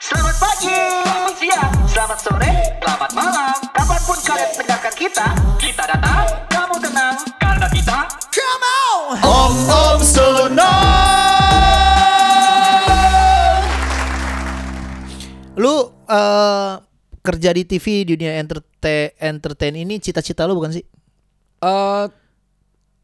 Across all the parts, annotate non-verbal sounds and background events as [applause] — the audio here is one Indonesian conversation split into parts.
Selamat pagi, selamat siang, selamat sore, selamat malam. Kapan pun kalian mendengarkan kita, kita datang, kamu tenang, karena kita Om Om Sono. Lu eh, kerja di TV di dunia entertain, entertain ini cita-cita lu bukan sih? Eh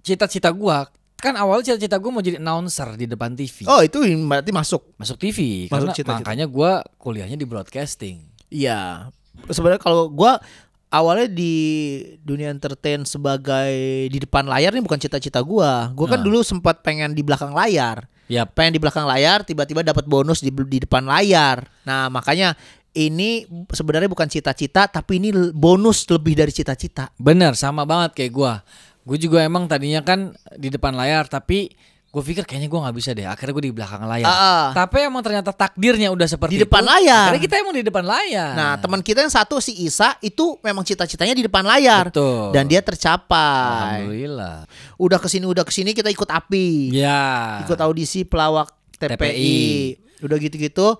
cita-cita gua kan awal cita-cita gua mau jadi announcer di depan TV. Oh itu berarti masuk. Masuk TV Masuk karena cita-cita. makanya gua kuliahnya di broadcasting. Iya. Sebenarnya kalau gua awalnya di dunia entertain sebagai di depan layar ini bukan cita-cita gua. Gua kan Nah. dulu sempat pengen di belakang layar. Yap. Pengen di belakang layar, tiba-tiba dapat bonus di di depan layar. Nah, makanya ini sebenarnya bukan cita-cita tapi ini bonus lebih dari cita-cita. Bener sama banget kayak gua. Gue juga emang tadinya kan di depan layar tapi gue pikir kayaknya gua nggak bisa deh. Akhirnya gue di belakang layar. Ah. Tapi emang ternyata takdirnya udah seperti Di depan itu. layar. Akhirnya kita emang di depan layar. Nah, teman kita yang satu si Isa itu memang cita-citanya di depan layar Betul. dan dia tercapai. Alhamdulillah. Udah ke sini udah ke sini kita ikut api. Ya. Ikut audisi pelawak TPI. TPI. Udah gitu-gitu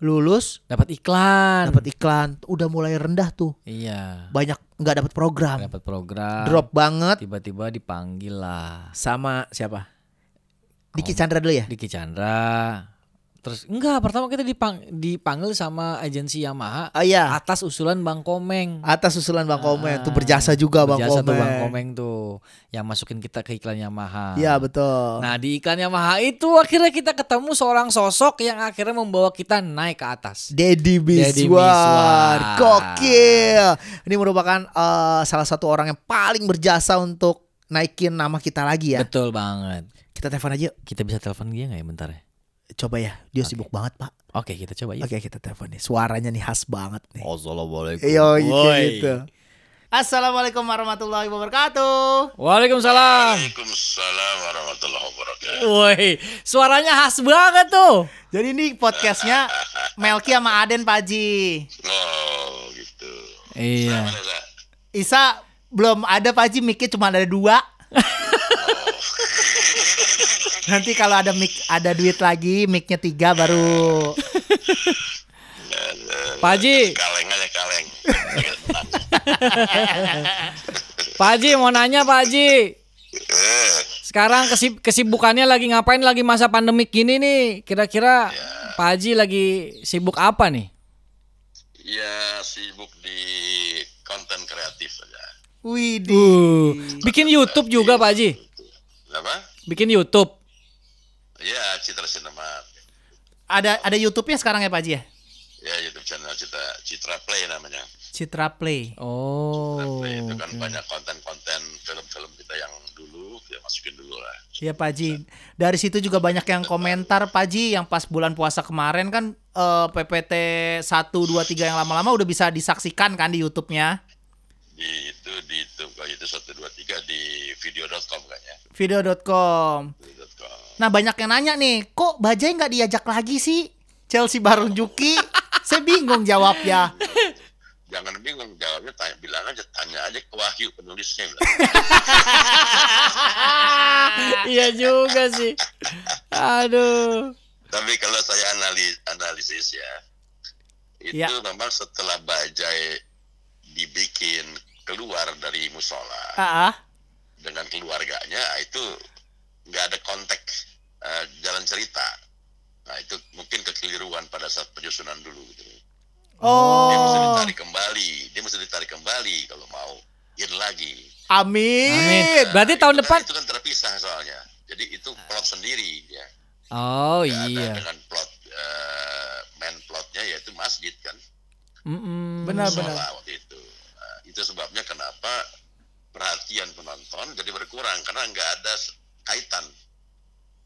lulus Dapat iklan. dapat iklan udah mulai rendah tuh. Iya. Banyak nggak dapat program. Dapat program. Drop banget Tiba-tiba dipanggil lah. sama siapa? Diki Chandra dulu ya? Diki Chandra. Terus enggak, pertama kita dipang, dipanggil sama agensi Yamaha Oh iya, atas usulan Bang Komeng. atas usulan Bang Komen Ah, tuh berjasa juga Bang berjasa Komen. tuh Bang Komeng tuh yang masukin kita ke iklan Yamaha. Iya betul. Nah, di iklan Yamaha itu akhirnya kita ketemu seorang sosok yang akhirnya membawa kita naik ke atas. Deddy Miswar, Miswar. gokil. Ini merupakan eh, salah satu orang yang paling berjasa untuk naikin nama kita lagi ya. Betul banget. Kita telepon aja. Kita bisa telepon dia nggak ya bentar ya? Coba ya. Dia sibuk banget pak. Oke, kita coba yuk. Oke kita telepon nih. Suaranya nih khas banget nih. Assalamualaikum. Iya Woi. gitu. Assalamualaikum warahmatullahi wabarakatuh. Waalaikumsalam. Waalaikumsalam warahmatullahi wabarakatuh. Woi, suaranya khas banget tuh. Jadi ini podcastnya Melki sama Aden Pak Haji. Oh gitu. Iya. Isa belum ada Pak Haji, mic cuma ada dua. [laughs] Nanti kalau ada mic ada duit lagi, micnya tiga baru. Pak Haji, Kaleng aja kaleng. Pak Haji mau nanya Pak Haji. Eh, Sekarang kesib kesibukannya lagi ngapain lagi masa pandemik gini nih? Kira-kira Pak Haji lagi sibuk apa nih? ya sibuk di konten kreatif saja. Widih. Uh, bikin YouTube juga Pak Haji. Apa? Bikin YouTube. Ya Citra Cinema. Ada ada YouTube-nya sekarang ya Pak Haji ya? Ya YouTube channel Citra Citra Play namanya. Citra Play. Citra Oh. Play itu kan banyak konten-konten film-film kita yang dulu ya masukin dulu lah. Iya Pak Haji. Dari situ juga banyak yang komentar Pak Haji yang pas bulan puasa kemarin kan eh, PPT 1 2 3 yang lama-lama udah bisa disaksikan kan di YouTube-nya. Di itu di YouTube kalau itu satu dua tiga di video.com kan ya. Video.com. Video.com. Nah banyak yang nanya nih, kok Bajai nggak diajak lagi sih? Chelsea Baron Juki? [laughs] Saya bingung jawabnya. Jangan bingung jawabnya tanya bilang aja tanya aja ke Wahyu penulisnya bilang. [laughs] iya juga sih. Aduh. Tapi kalau saya analis analisis ya, itu Ya. memang setelah Bajai dibikin keluar dari musola Ah, ah. dengan keluarganya itu nggak ada konteks eh, jalan cerita. Nah itu mungkin kekeliruan pada saat penyusunan dulu gitu. Dia mesti Oh, ditarik kembali, dia mesti ditarik kembali kalau mau in lagi. amin. Amin. Berarti Nah, tahun itu kan- depan itu kan terpisah soalnya. Jadi itu plot sendiri ya. Oh ada iya. dengan plot eh, main plotnya yaitu masjid kan. Benar-benar. Musola waktu itu. Nah, itu sebabnya kenapa perhatian penonton jadi berkurang karena nggak ada s-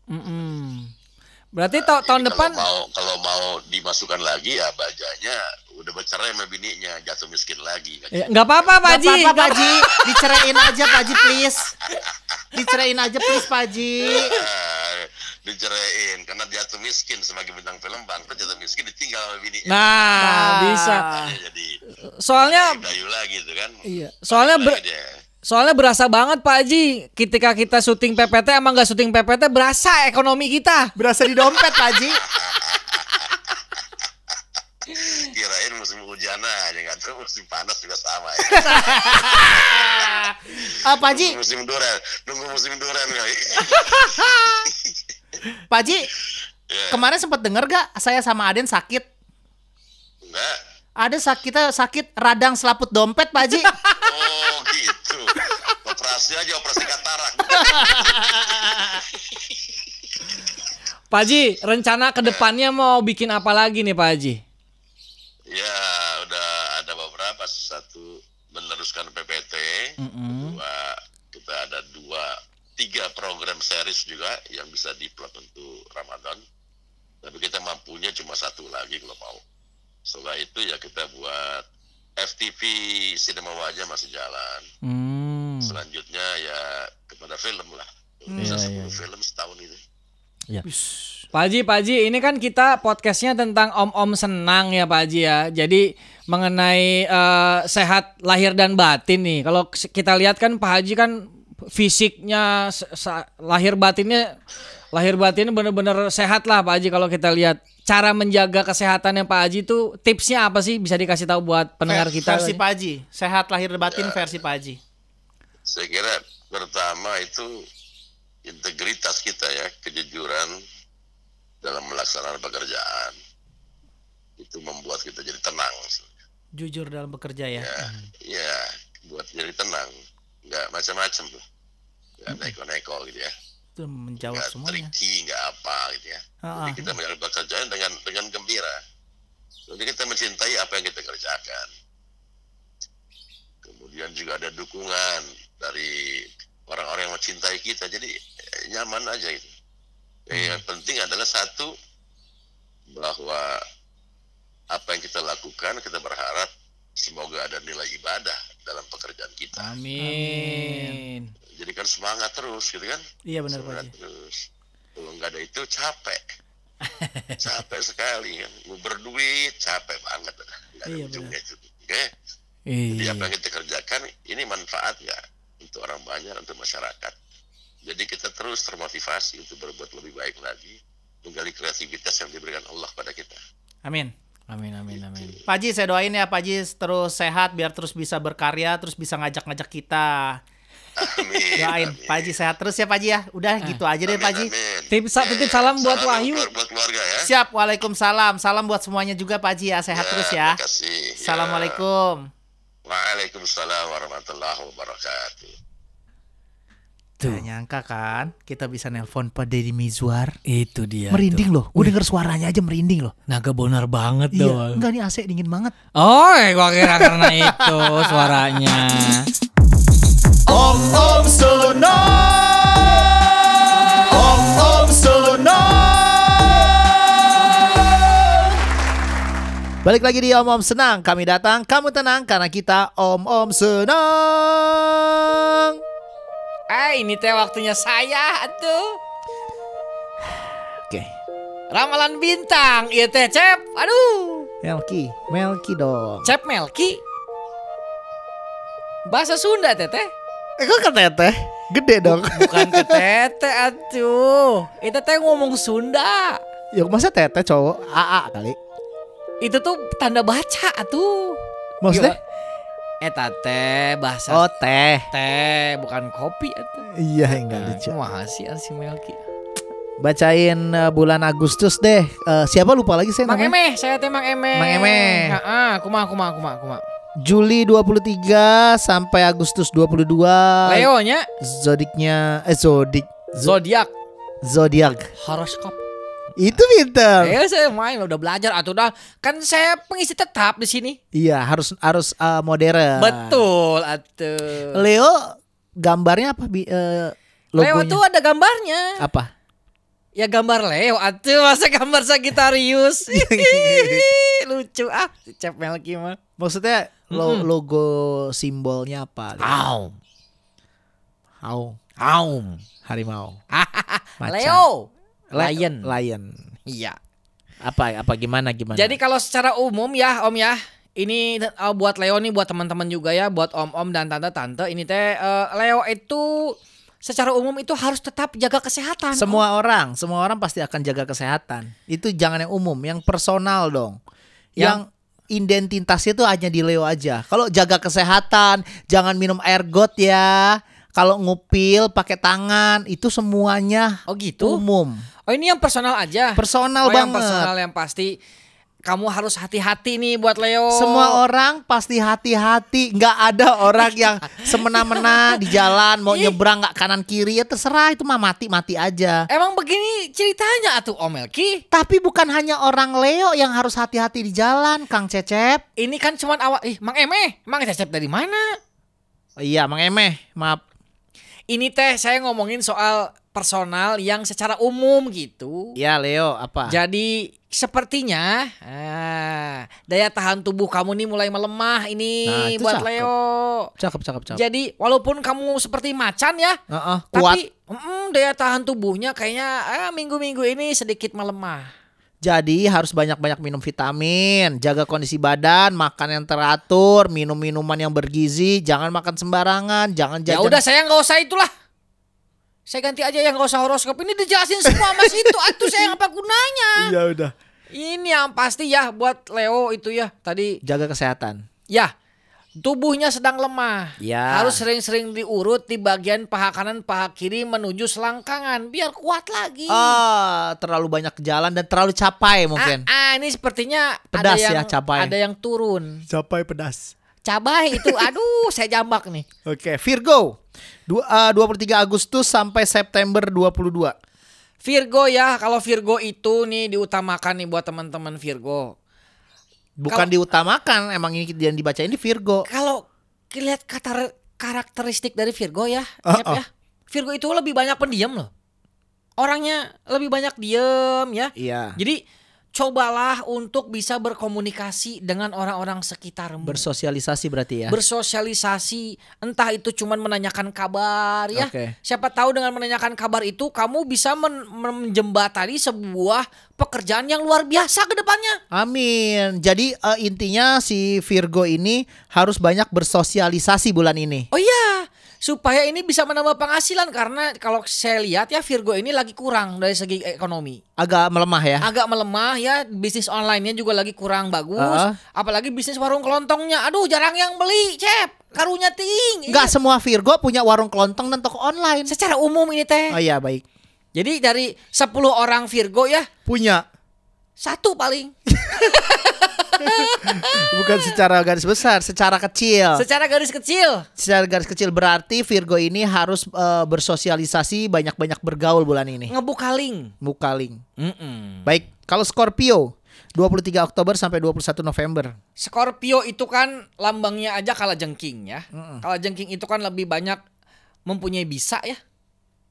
kaitan. Mm-mm. Berarti ta- Jadi tahun kalau depan mau kalau mau dimasukkan lagi ya bajanya udah bercerai sama bininya jatuh miskin lagi. Ya, nggak apa-apa Pak Haji. apa-apa Pak Haji, [laughs] diceraiin aja Pak Haji please. Diceraiin aja please Pak Haji. [laughs] Diceraiin karena jatuh miskin sebagai bintang film bangkrut jatuh miskin ditinggal sama bininya. Nah, Nah. bisa. Jadi Soalnya dayu lagi tuh kan. iya, soalnya ber- dia. Soalnya berasa banget Pak Haji ketika kita syuting PPT emang nggak syuting PPT berasa ekonomi kita. Berasa di dompet Pak Haji. musim hujan aja nggak tahu musim panas juga sama ya. [laughs] Ah, Pak Haji, Nunggu musim durian, nunggu musim durian kali. Pak Haji, [laughs] ya, kemarin sempat dengar gak saya sama Aden sakit? enggak. Ada sakit kita sakit radang selaput dompet, Pak Haji. [laughs] Oh. Operasi aja operasi katarak. [laughs] Pak Haji, rencana ke depannya mau bikin apa lagi nih Pak Haji? Ya udah ada beberapa satu meneruskan PPT, Mm-mm. dua kita ada dua tiga program series juga yang bisa diplot untuk Ramadan. Tapi kita mampunya cuma satu lagi kalau mau. Setelah itu ya kita buat FTV Cinema Wajah masih jalan. Hmm. Selanjutnya ya kepada film lah. Hmm. Bisa Iya, 10 iya. film setahun itu. Pak Haji, Pak Haji, ini kan kita podcastnya tentang om-om senang ya Pak Haji ya. Jadi mengenai eh, sehat lahir dan batin nih. Kalau kita lihat kan Pak Haji kan fisiknya lahir batinnya lahir batinnya bener-bener sehat lah Pak Haji kalau kita lihat. Cara menjaga kesehatannya Pak Haji itu tipsnya apa sih? Bisa dikasih tahu buat pendengar kita. Versi Pak Haji, sehat lahir batin versi Pak Haji. Saya kira pertama itu integritas kita ya, kejujuran dalam melaksanakan pekerjaan. Itu membuat kita jadi tenang. Jujur dalam bekerja ya. Ya, ya buat jadi tenang. Nggak macam-macam tuh. Nggak neko-neko gitu ya. Itu menjawab Nggak semuanya. tricky, nggak apa gitu ya. Ah, Jadi ah. kita menjalankan pekerjaan dengan dengan gembira. Jadi kita mencintai apa yang kita kerjakan. Kemudian juga ada dukungan dari orang-orang yang mencintai kita. Jadi eh, nyaman aja itu. Eh, Yang penting adalah satu bahwa apa yang kita lakukan kita berharap semoga ada nilai ibadah dalam pekerjaan kita. Amin. Jadi kan semangat terus gitu kan. Iya benar Pak Semangat Haji. terus. Kalau nggak ada itu capek. [laughs] capek sekali kan. Mau berduit capek banget. Nggak ada Iya, ujungnya itu. Oke. Jadi Iya. apa yang kita kerjakan ini manfaat nggak untuk orang banyak untuk masyarakat. Jadi kita terus termotivasi untuk berbuat lebih baik lagi, menggali kreativitas yang diberikan Allah pada kita. Amin. Amin amin amin. Pak Haji saya doain ya Pak Haji terus sehat biar terus bisa berkarya terus bisa ngajak-ngajak kita. Amin. Doain amin. Pak Haji sehat terus ya Pak Haji ya. Udah gitu aja deh Amin, Pak Haji. Tip- titip salam buat Salam Wahyu. Buat keluarga ya. Siap, Waalaikumsalam. Salam buat semuanya juga Pak Haji ya. Sehat terus ya. Terima kasih. Ya. Assalamualaikum. Waalaikumsalam warahmatullahi wabarakatuh. Gak nyangka kan kita bisa nelpon Pak Deddy Mizwar. Itu dia. merinding loh. Gue denger suaranya aja merinding loh. Naga bonar banget Iya, tuh. enggak nih AC dingin banget. Oh, eh, gua kira karena itu suaranya. Om Om Sono. Om Om Sono. Balik lagi di Om Om Senang. Kami datang, kamu tenang karena kita Om Om Senang. Eh, ini teh waktunya saya tuh. Oke. Ramalan bintang, iya teh Cep. Aduh, Melki, Melki dong. Cep Melki. Bahasa Sunda teh teh. Eh kok kata teh? Gede dong. Bukan ke tete atuh. Itu teh ngomong Sunda. Ya masa tete cowok AA kali. Itu tuh tanda baca atuh. Maksudnya? Eta teh bahasa Oh teh. teh bukan kopi atuh. Iya enggak lucu. Cuma sih si Melki. Bacain eh, bulan Agustus deh. Eh, siapa lupa lagi saya Mang namanya? Emeh, saya teh Mang Emeh. Mang Emeh. Heeh, kumaha kumaha kumaha kumaha. Juli 23 sampai Agustus 22. Leo nya Zodiknya eh zodik zodiak zodiak. horoskop. Itu pinter. Eh saya main udah belajar atau udah kan saya pengisi tetap di sini. Iya, harus harus eh, modern. Betul atuh. Leo gambarnya apa bi eh, Leo tuh ada gambarnya. apa? Ya gambar Leo atuh masa gambar Sagitarius. [laughs] Lucu ah Cep Melki mah. Maksudnya lo- logo simbolnya apa? Aum. Haung, Aum. harimau. [laughs] Leo. Lion. Lion. Iya. Apa apa gimana gimana? Jadi kalau secara umum ya Om ya, ini uh, buat Leo nih buat teman-teman juga ya, buat om-om dan tante-tante ini teh uh, Leo itu secara umum itu harus tetap jaga kesehatan. semua orang, semua orang pasti akan jaga kesehatan. Itu jangan yang umum, yang personal dong. Yang, Yang- identitasnya tuh hanya di Leo aja. Kalau jaga kesehatan, jangan minum air got ya. Kalau ngupil pakai tangan itu semuanya Oh gitu. umum. Oh ini yang personal aja. Personal oh, yang banget. personal yang pasti kamu harus hati-hati nih buat Leo. Semua orang pasti hati-hati. Nggak ada orang yang [laughs] semena-mena di jalan mau nyebrang nggak kanan kiri ya terserah itu mah mati-mati aja. Emang begini ceritanya atuh Om Elki. Tapi bukan hanya orang Leo yang harus hati-hati di jalan, Kang Cecep. Ini kan cuman awal ih Mang Emeh, Mang Cecep dari mana? Oh, iya, Mang Emeh, maaf. Ini teh saya ngomongin soal personal yang secara umum gitu. Ya Leo, apa? Jadi sepertinya ah, daya tahan tubuh kamu nih mulai melemah ini Nah, itu buat cakep. Leo. Cakep, cakep, cakep. Jadi walaupun kamu seperti macan ya, Heeh, kuat. tapi mm, daya tahan tubuhnya kayaknya ah, minggu-minggu ini sedikit melemah. Jadi harus banyak-banyak minum vitamin, jaga kondisi badan, makan yang teratur, minum minuman yang bergizi, jangan makan sembarangan, jangan Ya jajan. udah saya nggak usah itulah. Saya ganti aja yang nggak usah horoskop ini dijelasin semua mas itu atuh saya apa gunanya. Ya udah. Ini yang pasti ya buat Leo itu ya tadi Jaga kesehatan. ya tubuhnya sedang lemah. Ya. Harus sering-sering diurut di bagian paha kanan paha kiri menuju selangkangan biar kuat lagi. Ah, terlalu banyak jalan dan terlalu capai mungkin. Ah, ah, ini sepertinya Pedas ada yang ya, cabai. ada yang turun. Capai pedas. Cabai itu [laughs] aduh saya jambak nih. Oke, Virgo. Du, ah, 23 Agustus sampai September 22. Virgo ya, kalau Virgo itu nih diutamakan nih buat teman-teman Virgo. Bukan Kalau- diutamakan, emang ini yang dibaca ini Virgo. Kalau lihat kata karakteristik dari Virgo ya, Ah, Nyep ya. Virgo itu lebih banyak pendiam loh. Orangnya lebih banyak diem ya. Iya. Jadi cobalah untuk bisa berkomunikasi dengan orang-orang sekitarmu. Bersosialisasi berarti ya. Bersosialisasi, entah itu cuman menanyakan kabar ya. Oke. Siapa tahu dengan menanyakan kabar itu kamu bisa men- menjembatani sebuah pekerjaan yang luar biasa ke depannya. Amin. Jadi eh, intinya si Virgo ini harus banyak bersosialisasi bulan ini. Oh iya, supaya ini bisa menambah penghasilan karena kalau saya lihat ya Virgo ini lagi kurang dari segi ekonomi. Agak melemah ya. Agak melemah ya, bisnis online-nya juga lagi kurang bagus. Heeh. Apalagi bisnis warung kelontongnya. Aduh, jarang yang beli, Cep. Karunya ting. Enggak semua Virgo punya warung kelontong dan toko online. Secara umum ini teh. Oh iya baik. Jadi dari 10 orang Virgo ya, Punya. satu paling. [laughs] Bukan secara garis besar, secara kecil. Secara garis kecil. Secara garis kecil berarti Virgo ini harus eh, bersosialisasi, banyak-banyak bergaul bulan ini. Ngebuka link. Mukaling. Mm-mm. Baik, kalau Scorpio 23 Oktober sampai 21 November. Scorpio itu kan lambangnya aja kala jengking ya. Kala jengking itu kan lebih banyak mempunyai bisa ya.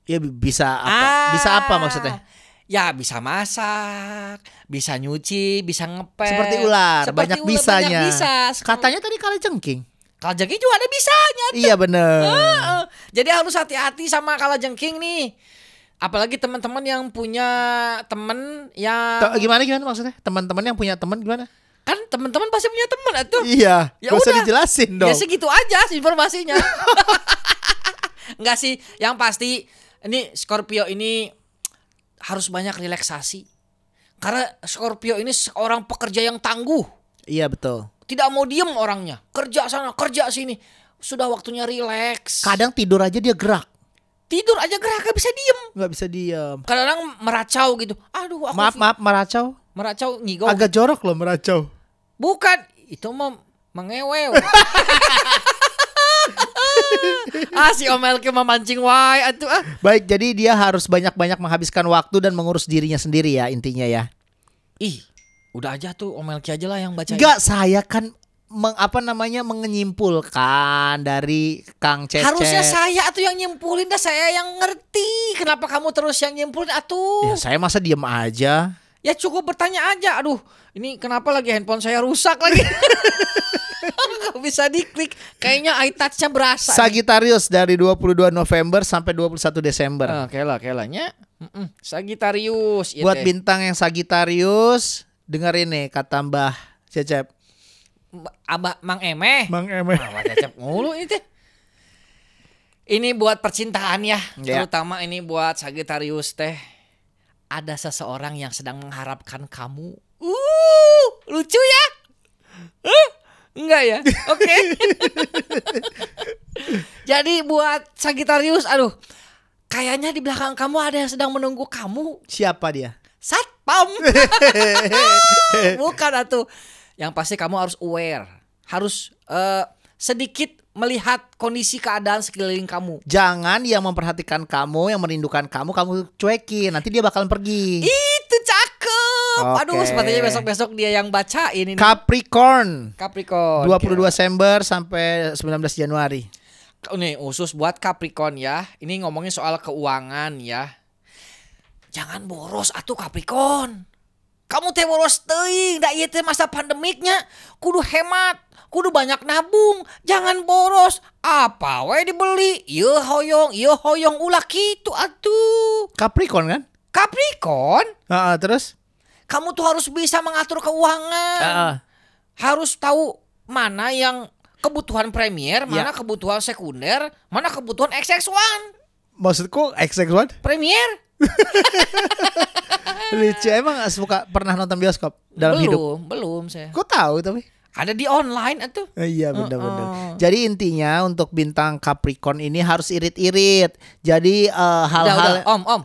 Ya bi- bisa apa? Ah. Bisa apa maksudnya? Ya bisa masak, bisa nyuci, bisa ngepel. Seperti ular, Seperti banyak ular, bisanya. Banyak bisa. Katanya tadi kala jengking. Kala jengking juga ada bisanya. Iya bener. Heeh. Jadi harus hati-hati sama kala jengking nih. Apalagi teman-teman yang punya temen yang T- Gimana gimana maksudnya? Teman-teman yang punya teman gimana? kan teman-teman pasti punya teman atuh. Iya, Ya gak usah udah. dijelasin dong. Ya segitu aja sih informasinya. [laughs] Enggak sih, yang pasti ini Scorpio ini harus banyak relaksasi. Karena Scorpio ini seorang pekerja yang tangguh. Iya betul. Tidak mau diem orangnya. Kerja sana, kerja sini. Sudah waktunya rileks. Kadang tidur aja dia gerak, Tidur aja gerak gak bisa diem. nggak bisa diam. Kadang-kadang meracau gitu. Aduh, aku Maaf maaf meracau. meracau ngigau. Agak jorok loh meracau. Bukan, itu mah mengewew. [laughs] ah si Om Elke memancing wae atuh ah. Baik, jadi dia harus banyak-banyak menghabiskan waktu dan mengurus dirinya sendiri ya intinya ya. Ih, udah aja tuh Om Elke aja lah yang baca. Enggak, saya kan meng, apa namanya menyimpulkan dari Kang Cecep. Harusnya saya atau yang nyimpulin dah saya yang ngerti. Kenapa kamu terus yang nyimpulin atuh? Ya saya masa diem aja. Ya cukup bertanya aja. Aduh, ini kenapa lagi handphone saya rusak lagi? [laughs] Gak [laughs] bisa diklik. Kayaknya eye touch-nya berasa. nih. Sagittarius dari 22 November sampai 21 Desember. Ah, kela kelanya. Mm-mm. Sagittarius. ieu Buat bintang yang Sagittarius, dengerin nih kata Mbah Cecep. Abah Mang Emeh. Bang Emeh. Wah, cecep mulu ini teh. Ini buat percintaan ya, Ya. terutama ini buat Sagittarius teh. Ada seseorang yang sedang mengharapkan kamu. Uh, lucu ya? Enggak ya? Oke. [laughs] Jadi buat Sagittarius, aduh, kayaknya di belakang kamu ada yang sedang menunggu kamu. Siapa dia? Satpam. [laughs] Bukan atuh. Yang pasti kamu harus aware, harus eh, sedikit melihat kondisi keadaan sekeliling kamu. Jangan yang memperhatikan kamu, yang merindukan kamu, kamu cuekin. Nanti dia bakalan pergi. Itu cakep. Aduh, sepertinya besok-besok dia yang bacain ini. Capricorn. Capricorn. 22 Desember sampai 19 Januari. Nih khusus buat Capricorn ya. Ini ngomongin soal keuangan ya. Jangan boros atuh Capricorn. Kamu teh boros teuing, da ieu teh masa pandemiknya. Kudu hemat, kudu banyak nabung, jangan boros. Apa we dibeli? Ieu hoyong, ieu hoyong ulah kitu atuh. Capricorn kan? Capricorn, Ah, ah, terus? Kamu tuh harus bisa mengatur keuangan. Ah. harus tahu mana yang kebutuhan premier, mana Ya. kebutuhan sekunder, mana kebutuhan XX1. Maksudku XX1? Premier? [laughs] Lucu emang suka pernah nonton bioskop dalam belum, hidup. belum saya. Kok tahu tapi? Ada di online atuh. Eh, Iya benar-benar. Uh-uh. Jadi intinya untuk bintang Capricorn ini harus irit-irit. Jadi eh, Udah, hal-hal udah, Om, Om.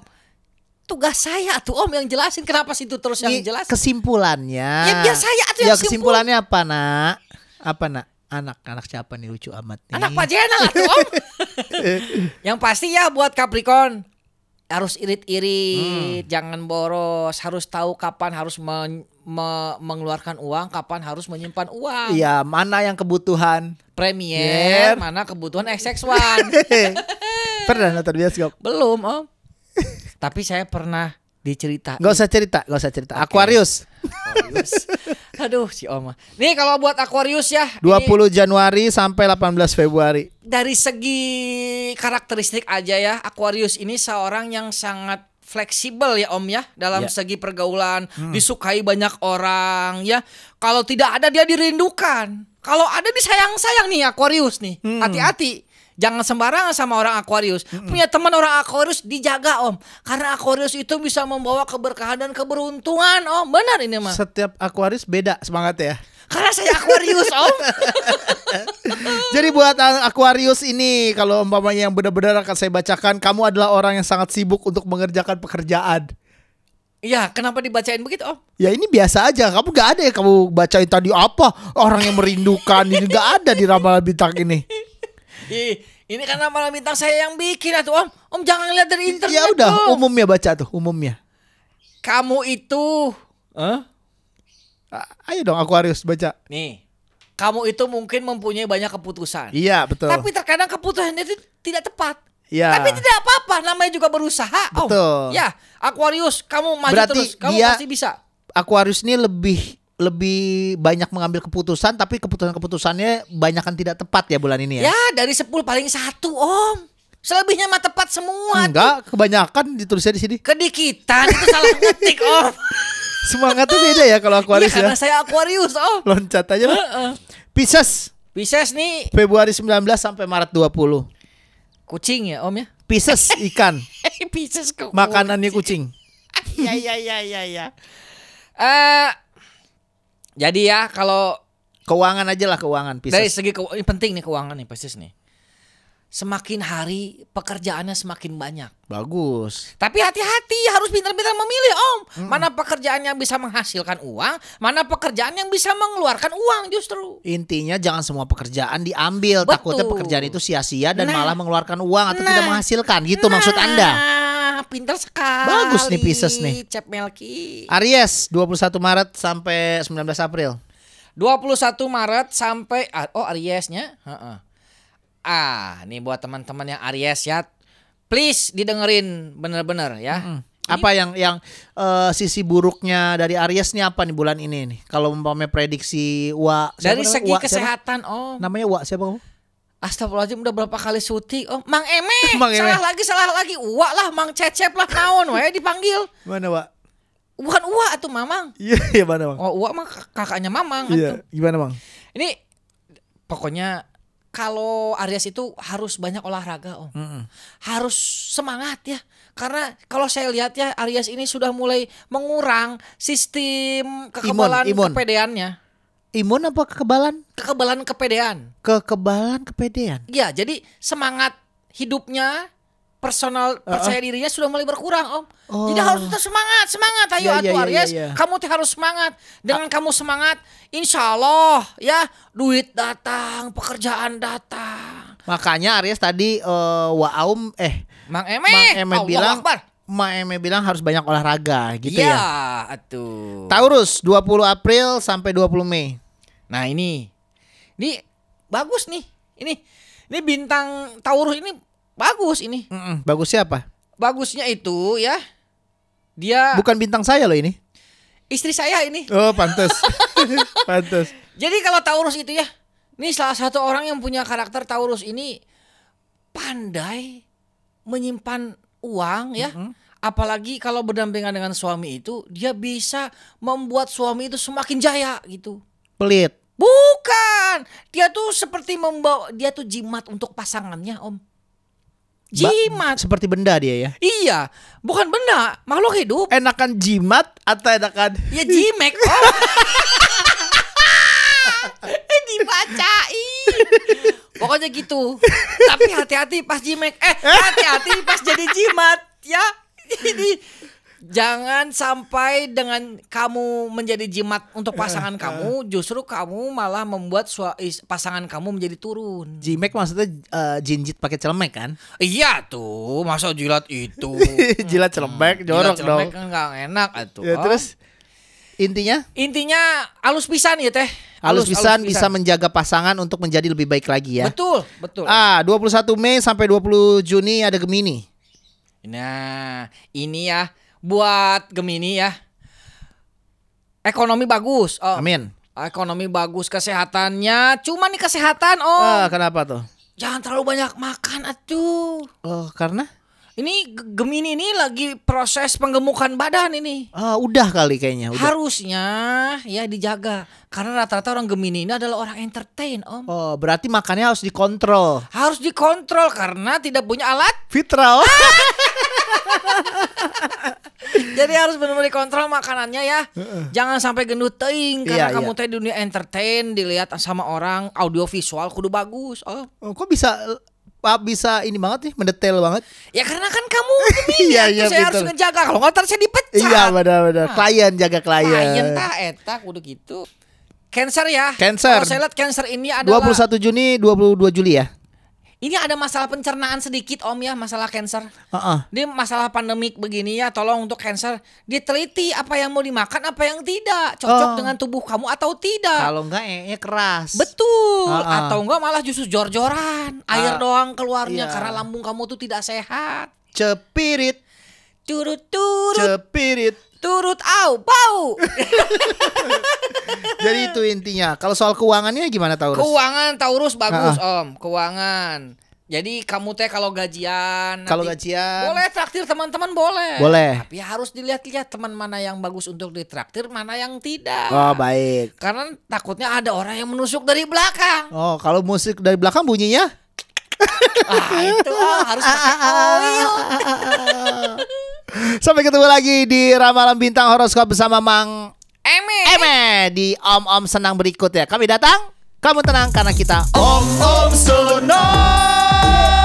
Tugas saya tuh Om yang jelasin kenapa situ terus yang jelas. kesimpulannya. Ya, biar saya tuh Ya yang simpul. kesimpulannya apa nak? Apa nak? Anak anak siapa nih lucu amat nih. Anak Pak Jenal atuh Om. [laughs] yang pasti ya buat Capricorn harus irit-irit, Hmm. jangan boros, harus tahu kapan harus men- me- mengeluarkan uang, kapan harus menyimpan uang. Iya mana yang kebutuhan? Premier, Yer. mana kebutuhan XX1. [laughs] pernah nonton bioskop? Belum, Om. Tapi saya pernah dicerita. Gak usah cerita, gak usah cerita. Aquarius Aquarius. [laughs] Aduh, si Om. Nih kalau buat Aquarius ya, 20 ini Januari sampai 18 Februari. dari segi karakteristik aja ya, Aquarius ini seorang yang sangat fleksibel ya Om ya dalam Ya. segi pergaulan, disukai banyak orang ya. Kalau tidak ada dia dirindukan. Kalau ada disayang-sayang nih Aquarius nih. Hati-hati. Jangan sembarangan sama orang Aquarius. Punya teman orang Aquarius dijaga Om. Karena Aquarius itu bisa membawa keberkahan dan keberuntungan Om. Benar ini mah. Setiap Aquarius beda semangat ya. Karena saya Aquarius Om. [laughs] Jadi buat Aquarius ini kalau umpamanya yang benar-benar akan saya bacakan, kamu adalah orang yang sangat sibuk untuk mengerjakan pekerjaan. Iya, kenapa dibacain begitu Om? Ya ini biasa aja, kamu gak ada ya kamu bacain tadi apa orang yang merindukan ini gak ada di ramalan bintang ini. Ih, ini karena malam bintang saya yang bikin atuh Om. Om jangan lihat dari internet. Ya udah, dong. umumnya baca tuh, umumnya. Kamu itu, Hah? A- Ayo dong Aquarius baca. nih, kamu itu mungkin mempunyai banyak keputusan. Iya betul. Tapi terkadang keputusan itu tidak tepat. Iya. Tapi tidak apa-apa, namanya juga berusaha. Betul. Ya, Aquarius, kamu maju Berarti terus, kamu dia- pasti bisa. Aquarius ini lebih lebih banyak mengambil keputusan, tapi keputusan-keputusannya banyak kan tidak tepat ya bulan ini ya. Ya, dari 10 paling satu, Om. Selebihnya mah tepat semua. Enggak, kebanyakan ditulisnya di sini. Kedikitan itu salah ngetik, Om. [laughs] Semangatnya beda ya kalau Iya, Aquarius karena ya. saya Aquarius, Om. Loncat aja lah. Heeh. Pisces, Pisces nih Februari 19 sampai Maret 20. kucing ya, Om ya. Pisces [laughs] ikan, Pisces kok. makanannya kucing. [laughs] Ya ya ya ya ya. Eh jadi ya kalau Keuangan aja lah keuangan dari Pisces. segi keu- ini penting nih keuangan nih Pisces nih. Semakin hari pekerjaannya semakin banyak. Bagus. Tapi hati-hati harus pintar-pintar memilih Om. Mana pekerjaan yang bisa menghasilkan uang, mana pekerjaan yang bisa mengeluarkan uang justru. Intinya jangan semua pekerjaan diambil. Betul. Takutnya pekerjaan itu sia-sia dan Nah. malah mengeluarkan uang atau Nah. tidak menghasilkan. Gitu maksud Anda. Pintar sekali. Bagus nih Pisces nih. Cep Melki. Aries 21 Maret sampai 19 April. 21 Maret sampai ah, oh Ariesnya, Heeh. Ah, nih buat teman-teman yang Aries ya, please didengerin bener-bener ya. Hmm. Apa yang yang eh, sisi buruknya dari Aries nih apa nih bulan ini nih? Kalau umpamanya prediksi Wa Dari namanya? segi Wa, siapa? kesehatan, Om. Namanya Wa siapa kamu? Astagfirullahaladzim udah berapa kali syuting, Om. Mang Eme, [laughs] Mang Eme. salah lagi, salah lagi. Uwa lah, Mang Cecep lah, naon we dipanggil. Mana Wa? Bukan Uwa atau Mamang. Iya, iya mana Bang? Oh, Uwa mah kakaknya Mamang Iya, atuh. gimana Bang? Ini pokoknya kalau Aries itu harus banyak olahraga, Om. Mm-mm. harus semangat ya karena kalau saya lihat ya Aries ini sudah mulai mengurang sistem kekebalan imun. kepedeannya imun apa kekebalan? kekebalan kepedean. Kekebalan kepedean. Iya, jadi semangat hidupnya personal percaya dirinya sudah mulai berkurang, Om. Jadi Oh. harus tetap semangat, semangat ayo Iya, iya, atuh iya, Aries. iya. Kamu teh harus semangat. Dengan kamu semangat, insya Allah ya duit datang, pekerjaan datang. Makanya Aries tadi eh, Waaum eh Mang Eme, Mang Eme bilang Akbar. Ma Eme bilang harus banyak olahraga gitu Iya, ya. atuh. Taurus 20 April sampai 20 Mei. Nah ini, ini bagus nih. Ini, ini bintang Taurus ini bagus ini. Mm-mm, bagusnya apa? Bagusnya itu ya, dia Bukan bintang saya loh ini. istri saya ini. Oh, pantas. [laughs] pantas. Jadi kalau Taurus itu ya, ini salah satu orang yang punya karakter Taurus ini pandai menyimpan uang ya. Apalagi kalau berdampingan dengan suami itu, dia bisa membuat suami itu semakin jaya gitu. Pelit. Bukan, dia tuh seperti membawa dia tuh jimat untuk pasangannya, Om. Ba- Jimat. seperti benda dia ya. Iya, bukan benda, makhluk hidup. Enakan jimat atau enakan Ya jimek, Om. [laughs] [laughs] Eh, Dibacain. Pokoknya gitu. Tapi hati-hati pas jimek. Eh, hati-hati pas jadi jimat ya. Ini jangan sampai dengan kamu menjadi jimat untuk pasangan [laughs] kamu, justru kamu malah membuat sua- pasangan kamu menjadi turun. Jimek maksudnya eh, jinjit pakai celemek kan? Iya tuh, masa jilat itu. [laughs] Jilat celemek Jilat jorok dong. celemek kan nggak enak atuh. Ya, Oh. terus intinya intinya halus pisan ya teh. halus pisan bisa menjaga pasangan untuk menjadi lebih baik lagi ya. Betul, betul. Ah, 21 Mei sampai 20 Juni ada Gemini. Nah, ini ya buat Gemini ya. Ekonomi bagus. Oh, Amin. Ekonomi bagus, kesehatannya. Cuma nih kesehatan, Om. Ah, kenapa tuh? Jangan terlalu banyak makan atuh. Oh, karena Ini Gemini ini lagi proses penggemukan badan ini. ah, udah kali kayaknya, udah. Harusnya ya dijaga. Karena rata-rata orang Gemini ini adalah orang entertain, Om. Oh, berarti makannya harus dikontrol. Harus dikontrol karena tidak punya alat. Vitral. [laughs] [laughs] Jadi harus benar-benar dikontrol makanannya ya. Jangan sampai gendut teing karena Iya, kamu iya. teh dunia entertain dilihat sama orang audio visual kudu bagus. Oh. Oh, kok bisa Pak bisa ini banget nih, mendetail banget. Ya karena kan kamu [laughs] Iya, iya, saya harus ngejaga kalau nggak saya dipecat. Iya, benar-benar. Nah. Klien jaga klien. Klien tah eta kudu gitu. Cancer ya. Cancer. Kalau saya lihat Cancer ini adalah 21 Juni, 22 Juli ya. Ini ada masalah pencernaan sedikit Om ya, masalah cancer. Heeh. Ini masalah pandemik begini ya, tolong untuk cancer diteliti apa yang mau dimakan, apa yang tidak, cocok Oh. dengan tubuh kamu atau tidak. Kalau enggak e keras. Betul, ah. atau enggak malah justru jor-joran, air Ah, doang keluarnya iya. karena lambung kamu tuh tidak sehat. Cepirit, Turut turut cepirit. Turut au bau. [laughs] Jadi itu intinya. Kalau soal keuangannya gimana Taurus? Keuangan Taurus bagus Ah, Om, keuangan. Jadi kamu teh kalau gajian Kalau gajian boleh traktir teman-teman boleh. Boleh. Tapi harus dilihat-lihat teman mana yang bagus untuk ditraktir, mana yang tidak. Oh, baik. Karena takutnya ada orang yang menusuk dari belakang. Oh, kalau musik dari belakang bunyinya? Ah, itu oh, harus pakai [laughs] oil. [laughs] Sampai ketemu lagi di Ramalan Bintang Horoskop bersama Mang Eme. Eme di Om Om Senang berikut ya. Kami datang, kamu tenang karena kita Om Om Senang.